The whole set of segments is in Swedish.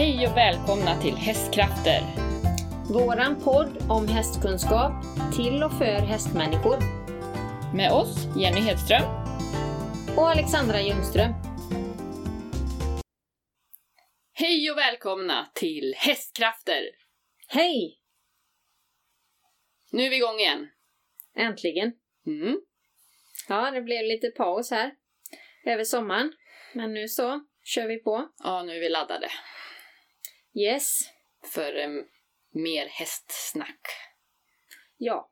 Hej och välkomna till Hästkrafter! Våran podd om hästkunskap till och för hästmänniskor. Med oss, Jenny Hedström. Och Alexandra Ljungström. Hej och välkomna till Hästkrafter! Hej! Nu är vi igång igen. Äntligen. Mm. Ja, det blev lite paus här över sommaren. Men nu så kör vi på. Ja, nu är vi laddade Yes. för em, mer hästsnack. Ja.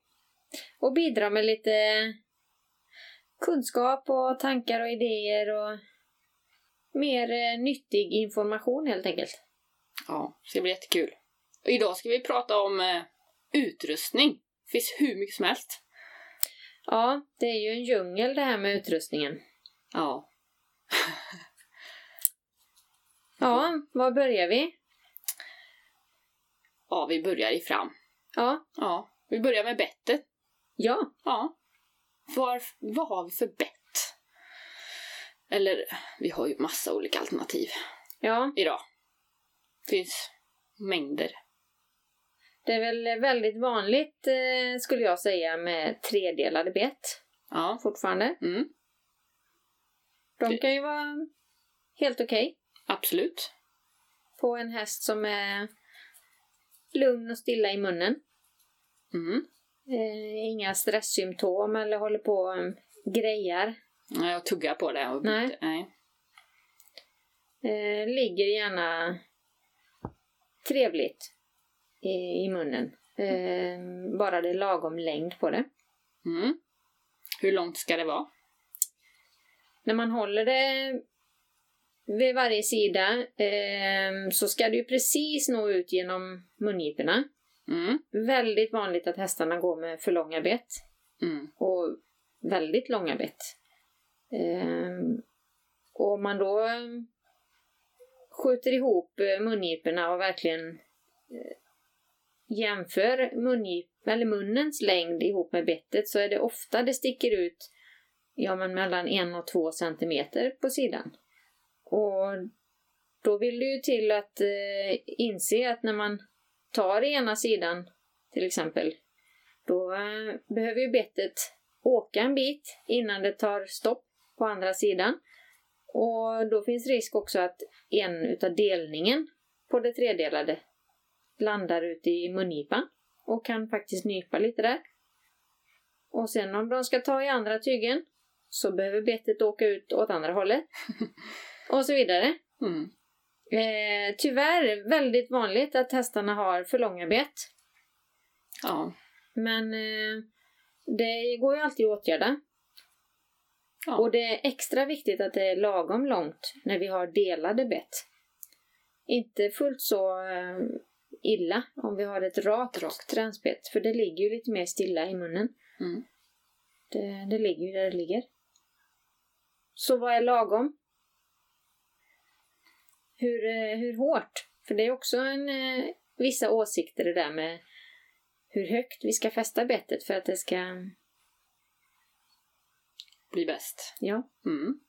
Och bidra med lite kunskap och tankar och idéer och mer eh, nyttig information helt enkelt. Ja, det ska bli jättekul. Och idag ska vi prata om eh, utrustning. Det finns hur mycket som helst. Ja, det är ju en djungel det här med utrustningen. Ja. Ja, var börjar vi? Ja, vi börjar i fram. Ja, Ja, vi börjar med bettet. ja, Ja. Var, vad har vi för bett? Eller, vi har ju massa olika alternativ ja. idag. Finns mängder. Det är väl väldigt vanligt eh, skulle jag säga med tredelade bett Ja. fortfarande. Mm, De kan ju vara helt okej absolut. på en häst som är lugn och stilla i munnen. Mm. Eh, inga stresssymptom eller håller på och um, grejar. Ja, Jag tuggar på det. Och Nej. Nej. Eh, ligger gärna trevligt i, i munnen. Eh, bara det är lagom längd på det. Mm. Hur långt ska det vara? När man håller det vid varje sida eh, så ska det ju precis nå ut genom mungiporna. Mm. Väldigt vanligt att hästarna går med för långa bett. Mm. Och väldigt långa bett. Eh, och om man då skjuter ihop mungiporna och verkligen eh, jämför mungip, eller munnens längd ihop med bettet så är det ofta det sticker ut ja, men mellan en och två centimeter på sidan. Och då vill det ju till att eh, inse att när man tar ena sidan till exempel då eh, behöver ju bettet åka en bit innan det tar stopp på andra sidan. Och då finns risk också att en utav delningen på det tredelade landar ute i mungipan och kan faktiskt nypa lite där. Och sen om de ska ta i andra tygen så behöver bettet åka ut åt andra hållet. och så vidare. Mm. Eh, tyvärr väldigt vanligt att hästarna har för långa bett. Ja. Men eh, det går ju alltid att åtgärda. Ja. Och det är extra viktigt att det är lagom långt när vi har delade bett. Inte fullt så eh, illa om vi har ett rakt, Rakt. tränsbett, för det ligger ju lite mer stilla i munnen. Mm. Det, det ligger ju där det ligger. Så vad är lagom? Hur, eh, hur hårt? För det är också en, eh, vissa åsikter det där med hur högt vi ska fästa bettet för att det ska... Bli bäst. Ja. Mm.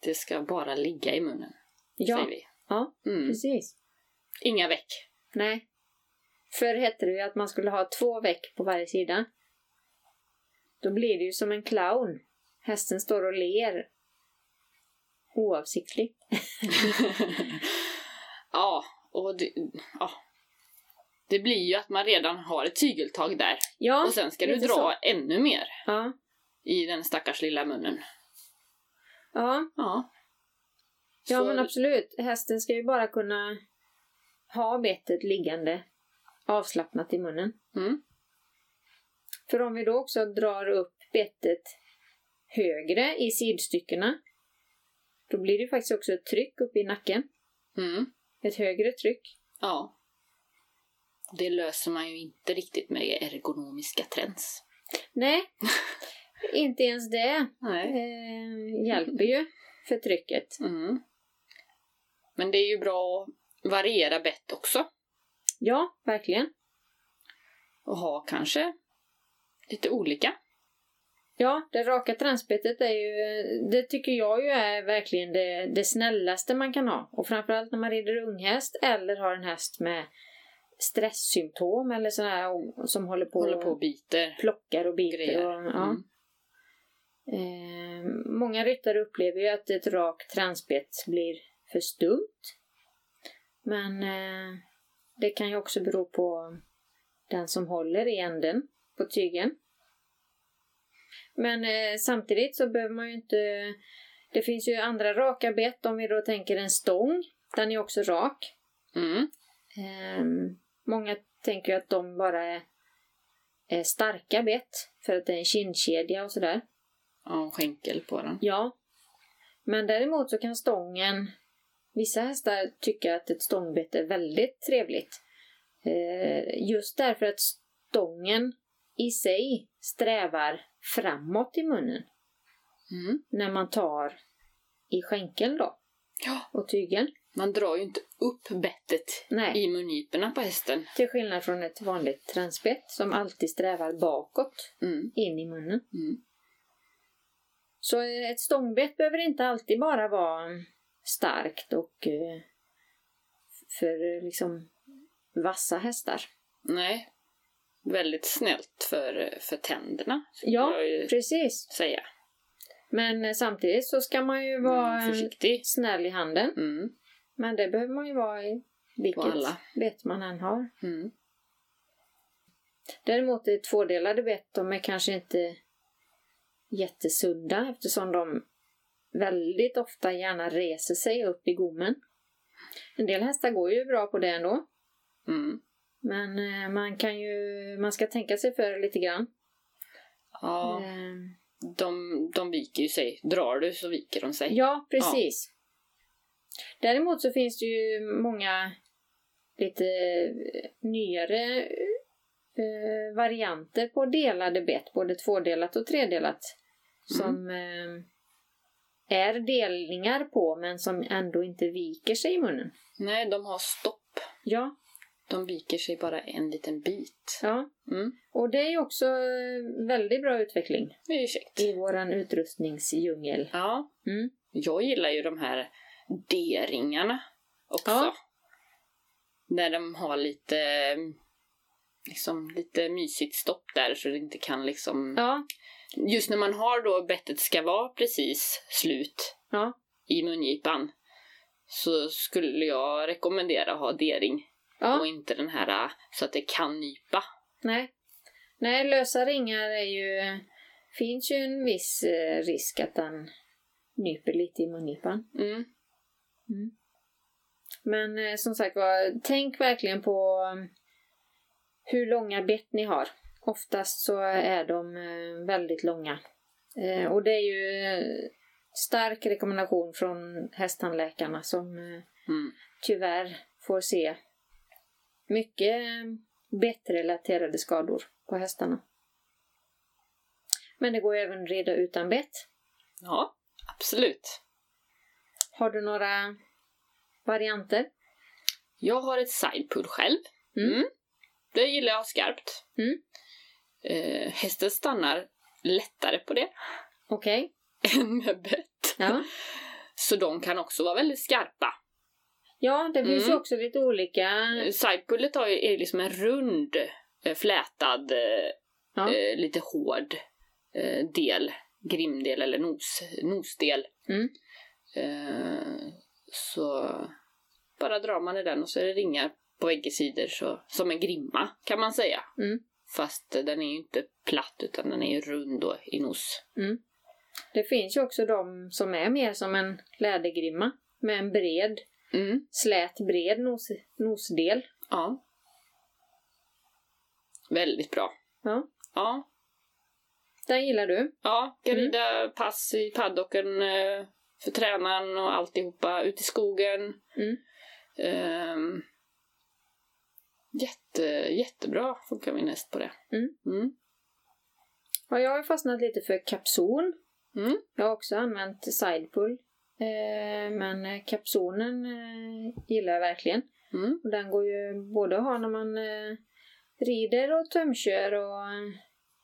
Det ska bara ligga i munnen, Ja, säger vi. ja Mm. precis. Inga veck. Nej. Förr hette det ju att man skulle ha två veck på varje sida. Då blir det ju som en clown. Hästen står och ler. Oavsiktligt. ja, och det, ja. det blir ju att man redan har ett tygeltag där. Ja, och sen ska du dra så. ännu mer ja, i den stackars lilla munnen. ja. Ja. Ja Så- men absolut. Hästen ska ju bara kunna ha bettet liggande avslappnat i munnen. Mm. För om vi då också drar upp bettet högre i sidstyckena då blir det faktiskt också ett tryck upp i nacken. Mm. Ett högre tryck. Ja. Det löser man ju inte riktigt med ergonomiska trends. Nej, inte ens det eh, hjälper ju för trycket. Mm. Men det är ju bra att variera bett också. Ja, verkligen. Och ha kanske lite olika. Ja, det raka transbettet är ju, det tycker jag ju är verkligen det, det snällaste man kan ha. Och framförallt när man rider unghäst eller har en häst med stresssymptom eller sådär som håller på, Håller på och biter. plockar och biter. Grejer. Och, ja. Mm. Eh, många ryttare upplever ju att ett rakt transbett blir för stumt. Men eh, det kan ju också bero på den som håller i änden på tygen. Men eh, samtidigt så behöver man ju inte... Det finns ju andra raka bett om vi då tänker en stång. Den är också rak. Mm. Ehm, många tänker ju att de bara är, är starka bett för att det är en kindkedja och sådär. Ja, skänkel på den. Ja. Men däremot så kan stången... Vissa hästar tycker att ett stångbett är väldigt trevligt. Eh, just därför att stången i sig strävar framåt i munnen Mm. när man tar i skänkeln då Ja, och tygen. man drar ju inte upp bettet Nej, i mungiporna på hästen. till skillnad från ett vanligt transbett som alltid strävar bakåt Mm. in i munnen. Mm. Så eh, ett stångbett behöver inte alltid bara vara starkt och eh, för eh, liksom vassa hästar. Nej. Väldigt snällt för, för tänderna, Ja, precis. säga. Men eh, samtidigt så ska man ju vara Mm, eh, försiktig. snäll i handen. Mm. Men det behöver man ju vara i vilket bett man än har. Mm. Däremot är tvådelade bett, de är kanske inte jättesunda eftersom de väldigt ofta gärna reser sig upp i gommen. En del hästar går ju bra på det ändå. Mm. Men eh, man kan ju, man ska tänka sig för lite grann. Ja, Eh, de, de viker ju sig. Drar du så viker de sig. Ja, precis. Däremot så finns det ju många lite eh, nyare eh, varianter på delade bett, både tvådelat och tredelat. Som eh, är delningar på men som ändå inte viker sig i munnen. Nej, de har stopp. Ja, De viker sig bara en liten bit. ja. Mm. Och det är också eh, väldigt bra utveckling i våran utrustningsdjungel. Ja, Mm. jag gillar ju de här D-ringarna också. Ja. När de har lite liksom lite mysigt stopp där så det inte kan liksom... Ja, Just när man har då bettet ska vara precis slut ja, i mungipan så skulle jag rekommendera att ha D-ring ja. och inte den här äh, så att det kan nypa. Nej. Nej, lösa ringar är ju... finns ju en viss eh, risk att den nyper lite i mungipan. Mm. Men eh, som sagt var, tänk verkligen på eh, hur långa bett ni har. Oftast så är de eh, väldigt långa. Och det är ju stark rekommendation från hästtandläkarna som Mm. tyvärr får se mycket eh, bettrelaterade skador på hästarna. Men det går även att rida utan bett. Ja, absolut. Har du några varianter? Jag har ett sidepull själv. Mm. Det gillar jag skarpt. Mm. Eh, hästen stannar lättare på det Okej. än med bett. Ja. Så de kan också vara väldigt skarpa. Ja, det finns ju Mm. också lite olika... Sidepullet har ju, är liksom en rund, eh, flätad, Ja. eh, lite hård eh, del. Grimdel eller nos, nosdel. Mm. Eh, så bara drar man i den och så är det ringar på bägge sidor. Så, som en grimma kan man säga. Mm. Fast den är ju inte platt utan den är ju rund då i nos. Det finns ju också de som är mer som en lädergrimma med en bred, Mm. slät bred nos, nosdel. Ja. Väldigt bra. Ja, Ja. den gillar du. Ja, kan rida pass i paddocken eh, för tränaren och alltihopa. Ut i skogen. Mm. Ehm, jätte, jättebra funkar min häst på det. Mm. Mm. Ja, jag har fastnat lite för kapson. Mm. Jag har också använt sidepull. Eh, men eh, kapsonen eh, gillar jag verkligen. Mm. Och den går ju både att ha när man rider och tömkör och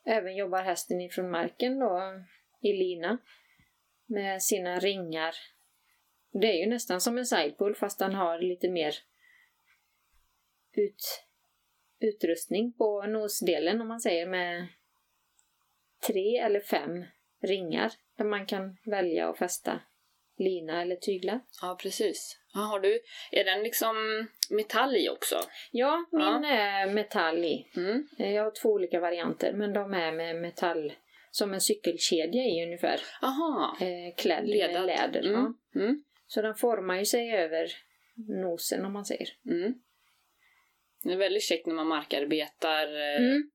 även jobbar hästen ifrån marken då i lina med sina ringar. Det är ju nästan som en sidepull fast han har lite mer ut, utrustning på nosdelen om man säger med tre eller fem ringar där man kan välja att fästa lina eller tyglar. Ja, precis. Ja, har du, är den liksom metall i också? Ja, min Ja. är metall i. Mm. Eh, Jag har två olika varianter men de är med metall som en cykelkedja i ungefär. Aha. Eh, klädd Ledad. med läder. Mm. Ja. Mm. Så den formar ju sig över nosen om man säger. Mm. Det är väldigt käckt när man markarbetar eh, Mm.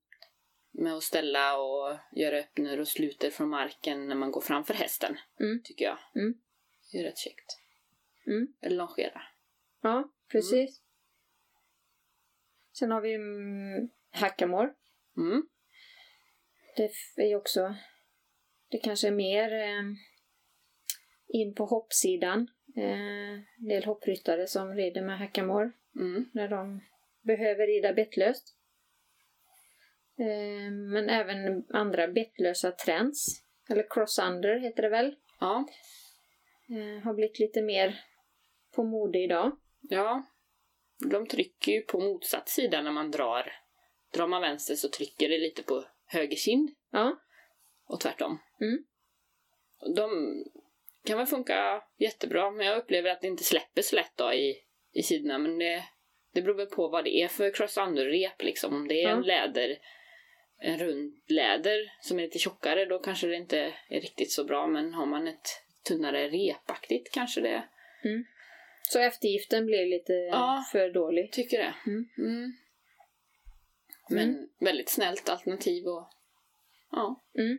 med att ställa och göra öppner och sluter från marken när man går framför hästen. Mm. Tycker jag. Mm. Det är rätt käckt. Mm. Eller longera. Ja, precis. Sen har vi mm, hackamore. Mm. Det är också... Det kanske är mer eh, in på hoppsidan. Eh, en del hoppryttare som rider med hackamore Mm. när de behöver rida bettlöst. Eh, men även andra bettlösa trends, eller cross-under heter det väl, Ja. Eh, har blivit lite mer på mode idag. Ja. De trycker ju på motsatt sida när man drar. Drar man vänster så trycker det lite på höger kind Ja, och tvärtom. Mm. De kan väl funka jättebra, men jag upplever att det inte släpper så lätt då i, i sidorna. Men det, det beror väl på vad det är för cross rep liksom. Om det är Ja. en läder, en rund läder som är lite tjockare, då kanske det inte är riktigt så bra. Men har man ett tunnare repaktigt kanske det... så eftergiften blir lite Ja. för dålig. Tycker det. Mm. Mm. Men väldigt snällt alternativ och ja, Mm.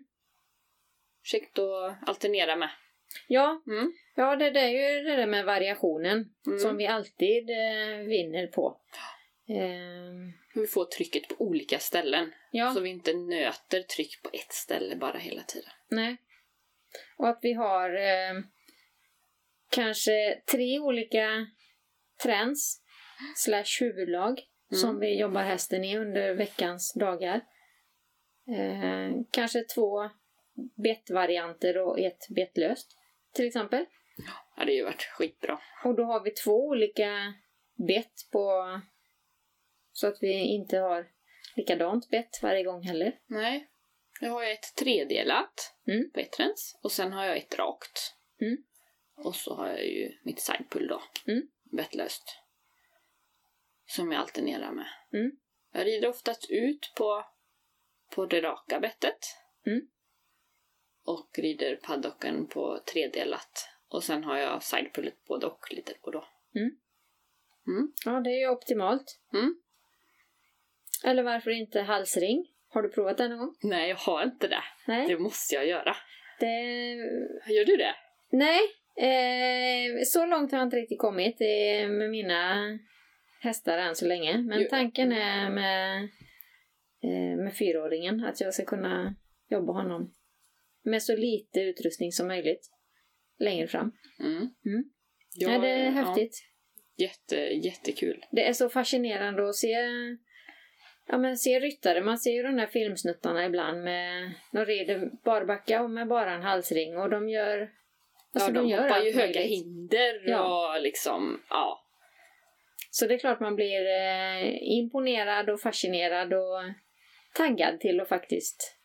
käckt att alternera med. Ja, Mm. ja det, det är ju det där med variationen Mm. som vi alltid eh, vinner på. Eh, Hur vi får trycket på olika ställen. ja, Så vi inte nöter tryck på ett ställe bara hela tiden. nej. Och att vi har eh, kanske tre olika trends slash huvudlag som vi jobbar hästen i under veckans dagar. Eh, kanske två bettvarianter och ett betlöst till exempel. Ja, det har ju varit skitbra. Och då har vi två olika bett på så att vi inte har likadant bett varje gång heller. Nej. Jag har ett tredelat Mm. på ett rens och sen har jag ett rakt. Mm. Och så har jag ju mitt sidepull då. Mm. Bettlöst. Som jag alternerar med. Mm. Jag rider oftast ut på, på det raka bettet. Mm. Och rider paddocken på tredelat. Och sen har jag sidepullet både och lite på då. Ja, det är ju optimalt. Mm. Eller varför inte halsring? Har du provat det någon gång? Nej, jag har inte det. Nej. Det måste jag göra. Det... Gör du det? Nej, eh, så långt har jag inte riktigt kommit eh, med mina hästar än så länge. Men Jo. tanken är med, eh, med fyraåringen att jag ska kunna jobba honom med så lite utrustning som möjligt längre fram. Mm. Mm. Ja, Ja, det är ja. häftigt. Jätte, jättekul. Det är så fascinerande att se, ja, men se ryttare. Man ser ju de där filmsnuttarna ibland med de rider barbacka och med bara en halsring och de gör alltså, ja, de, gör hoppar ju höga möjligt. hinder Ja. och liksom, ja. Så det är klart man blir eh, imponerad och fascinerad och taggad till att faktiskt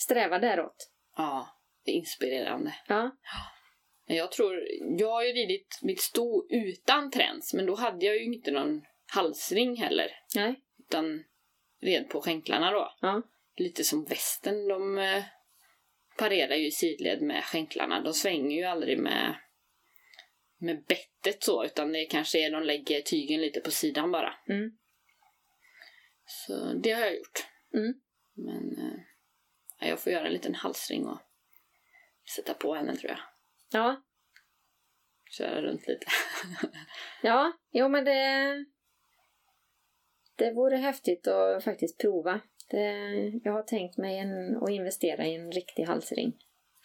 sträva däråt. Ja, det är inspirerande. Ja, Men Jag tror, jag har ju ridit mitt sto utan träns, men då hade jag ju inte någon halsring heller. nej, Utan red på skänklarna då. ja, Lite som västen, de eh, parerar ju i sidled med skänklarna. De svänger ju aldrig med, med bettet så, utan det kanske är de lägger tygen lite på sidan bara. mm, Så det har jag gjort. mm. Men eh, jag får göra en liten halsring och sätta på henne tror jag. ja, Köra runt lite. ja, jo men det det vore häftigt att faktiskt prova. Det, jag har tänkt mig en, att investera i en riktig halsring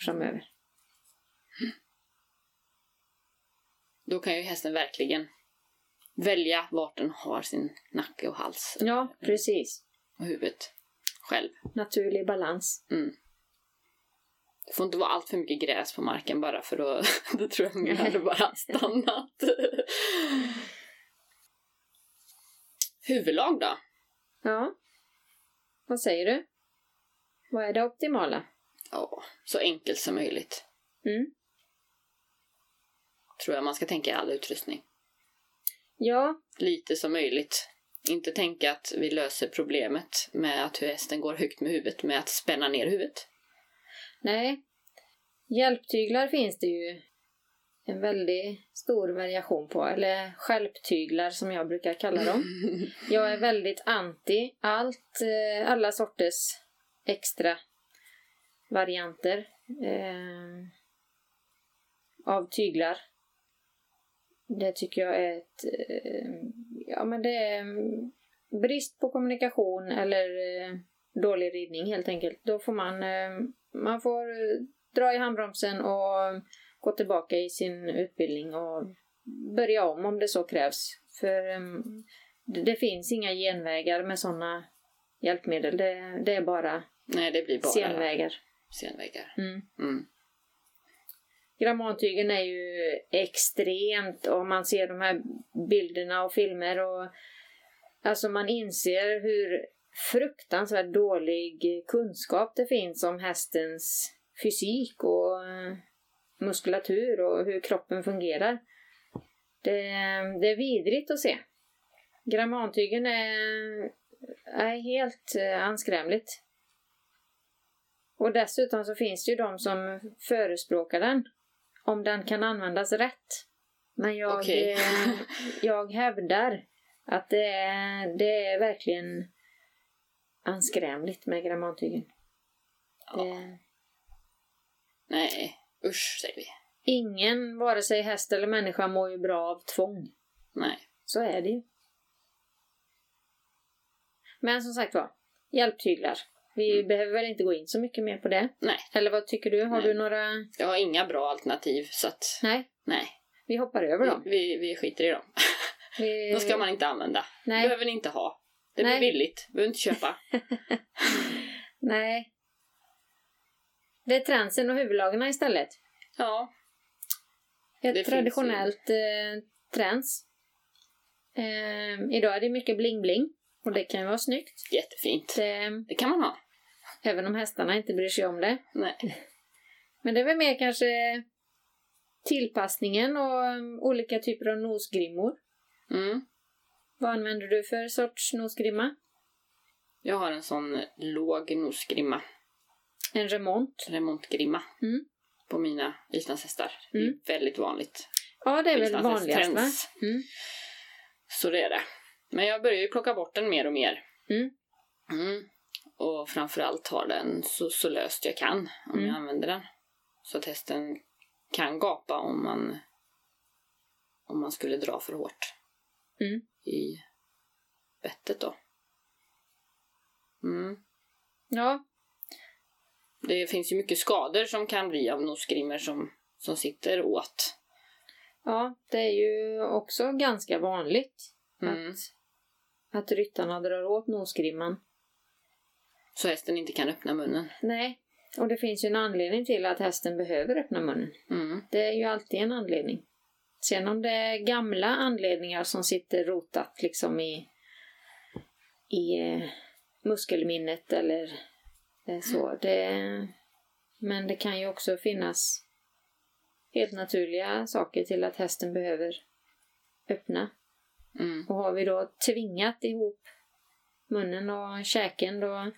framöver. Då kan ju hästen verkligen välja vart den har sin nacke och hals Ja, precis. och huvudet. själv. Naturlig balans. Mm. Det får inte vara allt för mycket gräs på marken bara för då, då tror jag ungen hade bara stannat. Huvudlag då? Ja. Vad säger du? Vad är det optimala? Ja, så enkelt som möjligt. Mm. Tror jag man ska tänka i all utrustning. Ja, Lite som möjligt. Inte tänka att vi löser problemet med att hästen går högt med huvudet med att spänna ner huvudet. nej. Hjälptyglar finns det ju en väldigt stor variation på, eller skälptyglar som jag brukar kalla dem. Jag är väldigt anti allt, eh, alla sorters extra varianter eh, av tyglar. Det tycker jag är ett... Eh, ja, men det är brist på kommunikation eller eh, dålig ridning helt enkelt. Då får man, eh, man får eh, dra i handbromsen och gå tillbaka i sin utbildning och börja om om det så krävs. För em, det, finns inga genvägar med sådana hjälpmedel. Det, det är bara Nej, det blir bara senvägar. senvägar. Mm. Mm. Grammontygen är ju extremt och man ser de här bilderna och filmer och alltså man inser hur fruktansvärt dålig kunskap det finns om hästens fysik och muskulatur och hur kroppen fungerar. Det, det är vidrigt att se. Grammontygen är, är helt eh, anskrämligt. Och dessutom så finns det ju de som förespråkar den. Om den kan användas rätt. Men jag, Okej. eh, jag hävdar att det är, det är verkligen anskrämligt med grammontygen. Ja. Det, Nej, usch säger vi. ingen, vare sig häst eller människa, mår ju bra av tvång. Nej. Så är det ju. Men som sagt var, hjälptyglar. Vi Mm. behöver väl inte gå in så mycket mer på det. Nej. Eller vad tycker du? Har Nej. du några... Jag har inga bra alternativ så att Nej, nej. vi hoppar över dem. Vi, vi, vi skiter i dem. Vi... De ska man inte använda. Nej. behöver ni inte ha. Det blir Nej. billigt. behöver inte köpa. Nej. Det är tränsen och huvudlagarna istället. Ja. Ett Det traditionellt eh, träns. Eh, idag är det mycket bling-bling. Och det kan ju vara snyggt. Jättefint. Det, Det kan man ha. även om hästarna inte bryr sig om det. Nej. Men det är väl mer kanske tillpassningen och um, olika typer av nosgrimmor. Mm. Vad använder du för sorts nosgrimma? Jag har en sån låg nosgrimma. En remont. Remontgrimma. Mm. På mina islandshästar. Mm. Det är väldigt vanligt. Ja, det är väl vanligast va? Mm. Så det är det. Men jag börjar ju plocka bort den mer och mer. Mm. Mm. Och framförallt ha den så, så löst jag kan om Mm. jag använder den. Så att hästen kan gapa om man om man skulle dra för hårt Mm. i bettet då. Mm. Ja, Det finns ju mycket skador som kan bli av nosgrimmor som, som sitter åt. ja, det är ju också ganska vanligt Mm. att, att ryttarna drar åt nosgrimman. Så hästen inte kan öppna munnen. Nej, och det finns ju en anledning till att hästen behöver öppna munnen. Mm. Det är ju alltid en anledning. Sen om det är gamla anledningar som sitter rotat liksom i, i eh, muskelminnet eller så. Det, men det kan ju också finnas helt naturliga saker till att hästen behöver öppna. Mm. Och har vi då tvingat ihop munnen och käken då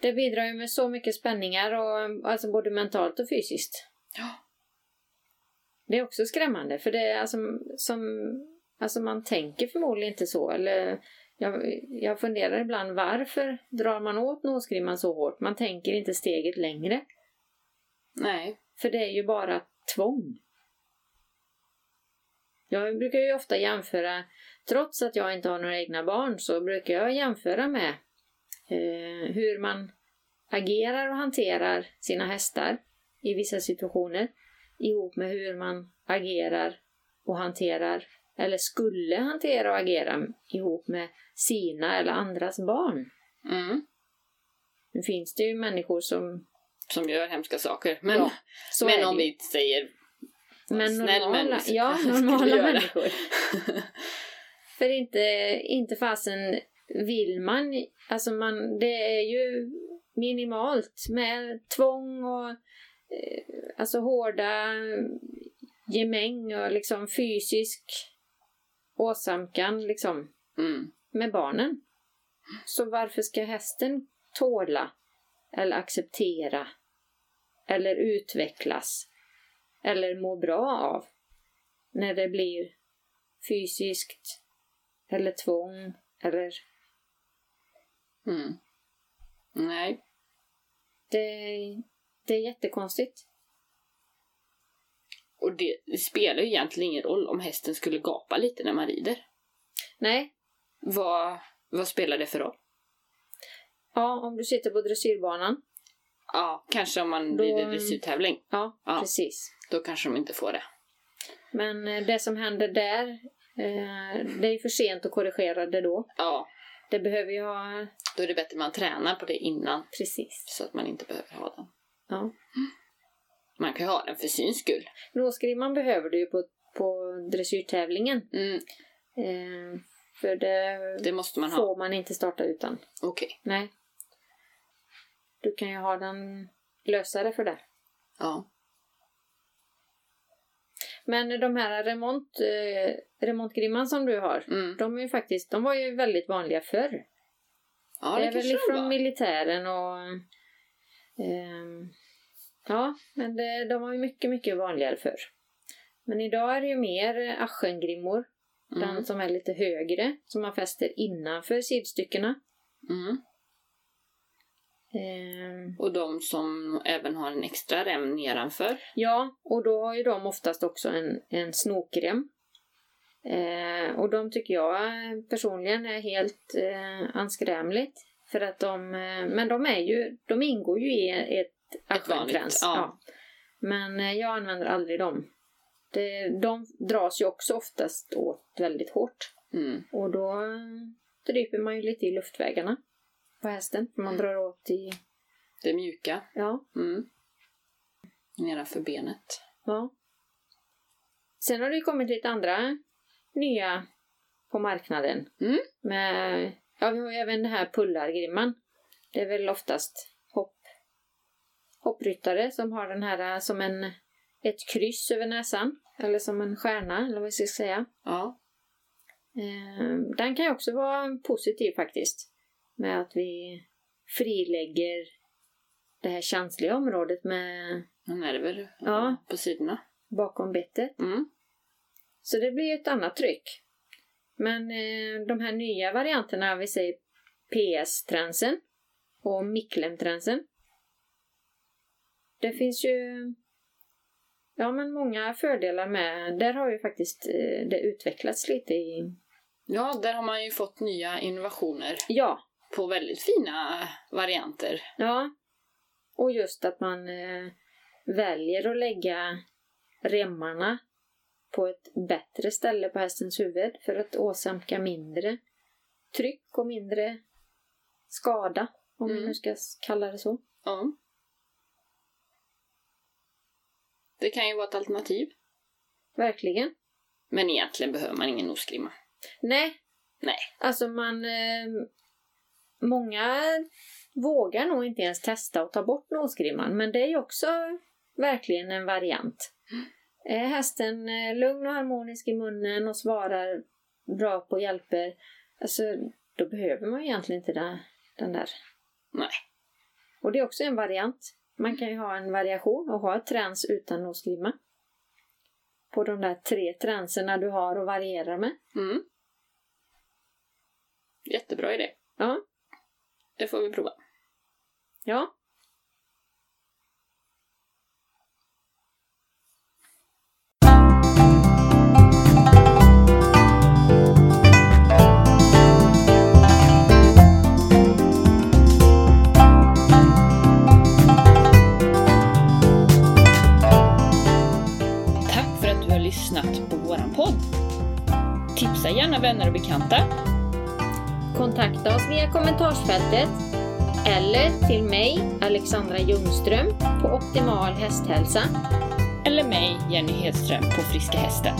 det bidrar ju med så mycket spänningar och alltså både mentalt och fysiskt. Ja. Det är också skrämmande för det är alltså som alltså man tänker förmodligen inte så eller jag, jag funderar ibland varför drar man åt nosgrimman så hårt? Man tänker inte steget längre. Nej. För det är ju bara tvång. Jag brukar ju ofta jämföra, trots att jag inte har några egna barn, så brukar jag jämföra med eh, hur man agerar och hanterar sina hästar i vissa situationer ihop med hur man agerar och hanterar eller skulle hantera och agera ihop med sina eller andras barn. Mm. Nu finns det ju människor som... Som gör hemska saker. Men, Ja, men om vi säger Men snäll normala, människa ja, normala människor. För inte, inte fasen vill man, alltså man, det är ju minimalt med tvång och eh, alltså hårda gemäng och liksom fysisk åsamkan liksom mm. med barnen. Så varför ska hästen tåla eller acceptera eller utvecklas eller må bra av när det blir fysiskt eller tvång eller Mm. Nej. det, det är jättekonstigt. Och det, det spelar ju egentligen ingen roll om hästen skulle gapa lite när man rider. Nej, Vad, vad spelar det för roll? ja om du sitter på dressyrbanan, Ja, kanske om man Då- rider dressyrtävling. ja, Ja. precis. Då kanske de inte får det. Men eh, det som händer där, eh, det är ju för sent att korrigera det då. Ja, Det behöver ju ha, då är det bättre man tränar på det innan. precis. Så att man inte behöver ha den. Ja. Man kan ju ha den för syns skull. Nåsgrimman behöver du ju på, på dressyrtävlingen. Mm, Eh, för det, det måste man ha. får man inte starta utan. Okej. Nej. Du kan ju ha den lösare för det. Ja. Men de här remont, eh, remontgrimman som du har, Mm. de är ju faktiskt, de var ju väldigt vanliga förr. Ja, det det, är väl från militären och... ehm, ja, men det, de var ju mycket, mycket vanligare förr. Men idag är det ju mer aschengrimmor. Den Mm. som är lite högre, som man fäster innanför sidstyckena. Mm. Ehm, Och de som även har en extra rem nedanför. ja, och då har ju de oftast också en, en snokrem. Eh, och de tycker jag personligen är helt eh, anskrämligt. För att de, eh, men de är ju, de ingår ju i ett Ett vanligt, aschenkrans. ja. Men eh, jag använder aldrig dem. Det, de dras ju också oftast åt väldigt hårt. Mm. Och då eh, stryper man ju lite i luftvägarna på hästen. Man drar åt i, Det mjuka. ja, Mm. Nedanför benet. ja. Sen har det ju kommit lite andra nya på marknaden. Mm. Med, ja, vi har ju även den här pullargrimman. Det är väl oftast hoppryttare som har den här eh, som en, ett kryss över näsan. Eller som en stjärna, eller vad vi ska säga. Ja. Eh, Den kan ju också vara positiv faktiskt. Med att vi frilägger det här känsliga området med nerver Ja. på sidorna. bakom bettet. Mm. Så det blir ett annat tryck. Men eh, de här nya varianterna, vi säger PS-tränsen och Miklem-tränsen. Det finns ju ja, men många fördelar med. Där har ju faktiskt eh, det utvecklats lite i... Ja, där har man ju fått nya innovationer Ja, på väldigt fina varianter. Ja. Och just att man eh, väljer att lägga remmarna på ett bättre ställe på hästens huvud för att åsamka mindre tryck och mindre skada, om Mm. vi nu ska kalla det så. Ja. Det kan ju vara ett alternativ. Verkligen. Men egentligen behöver man ingen nosgrimma. Nej. Nej. Alltså man... Eh, många vågar nog inte ens testa att ta bort nosgrimman, men det är ju också verkligen en variant. Är hästen eh, lugn och harmonisk i munnen och svarar bra på hjälper, alltså då behöver man egentligen inte den, den där. Nej. Och det är också en variant. Man kan ju ha en variation och ha ett träns utan nosgrimma. På de där tre tränserna du har och varierar med. Mm. Jättebra idé. Ja, Det får vi prova. ja. Tipsa gärna vänner och bekanta. Kontakta oss via kommentarsfältet eller till mig, Alexandra Ljungström, på Optimal Hästhälsa. Eller mig, Jenny Hedström, på Friska Hästen.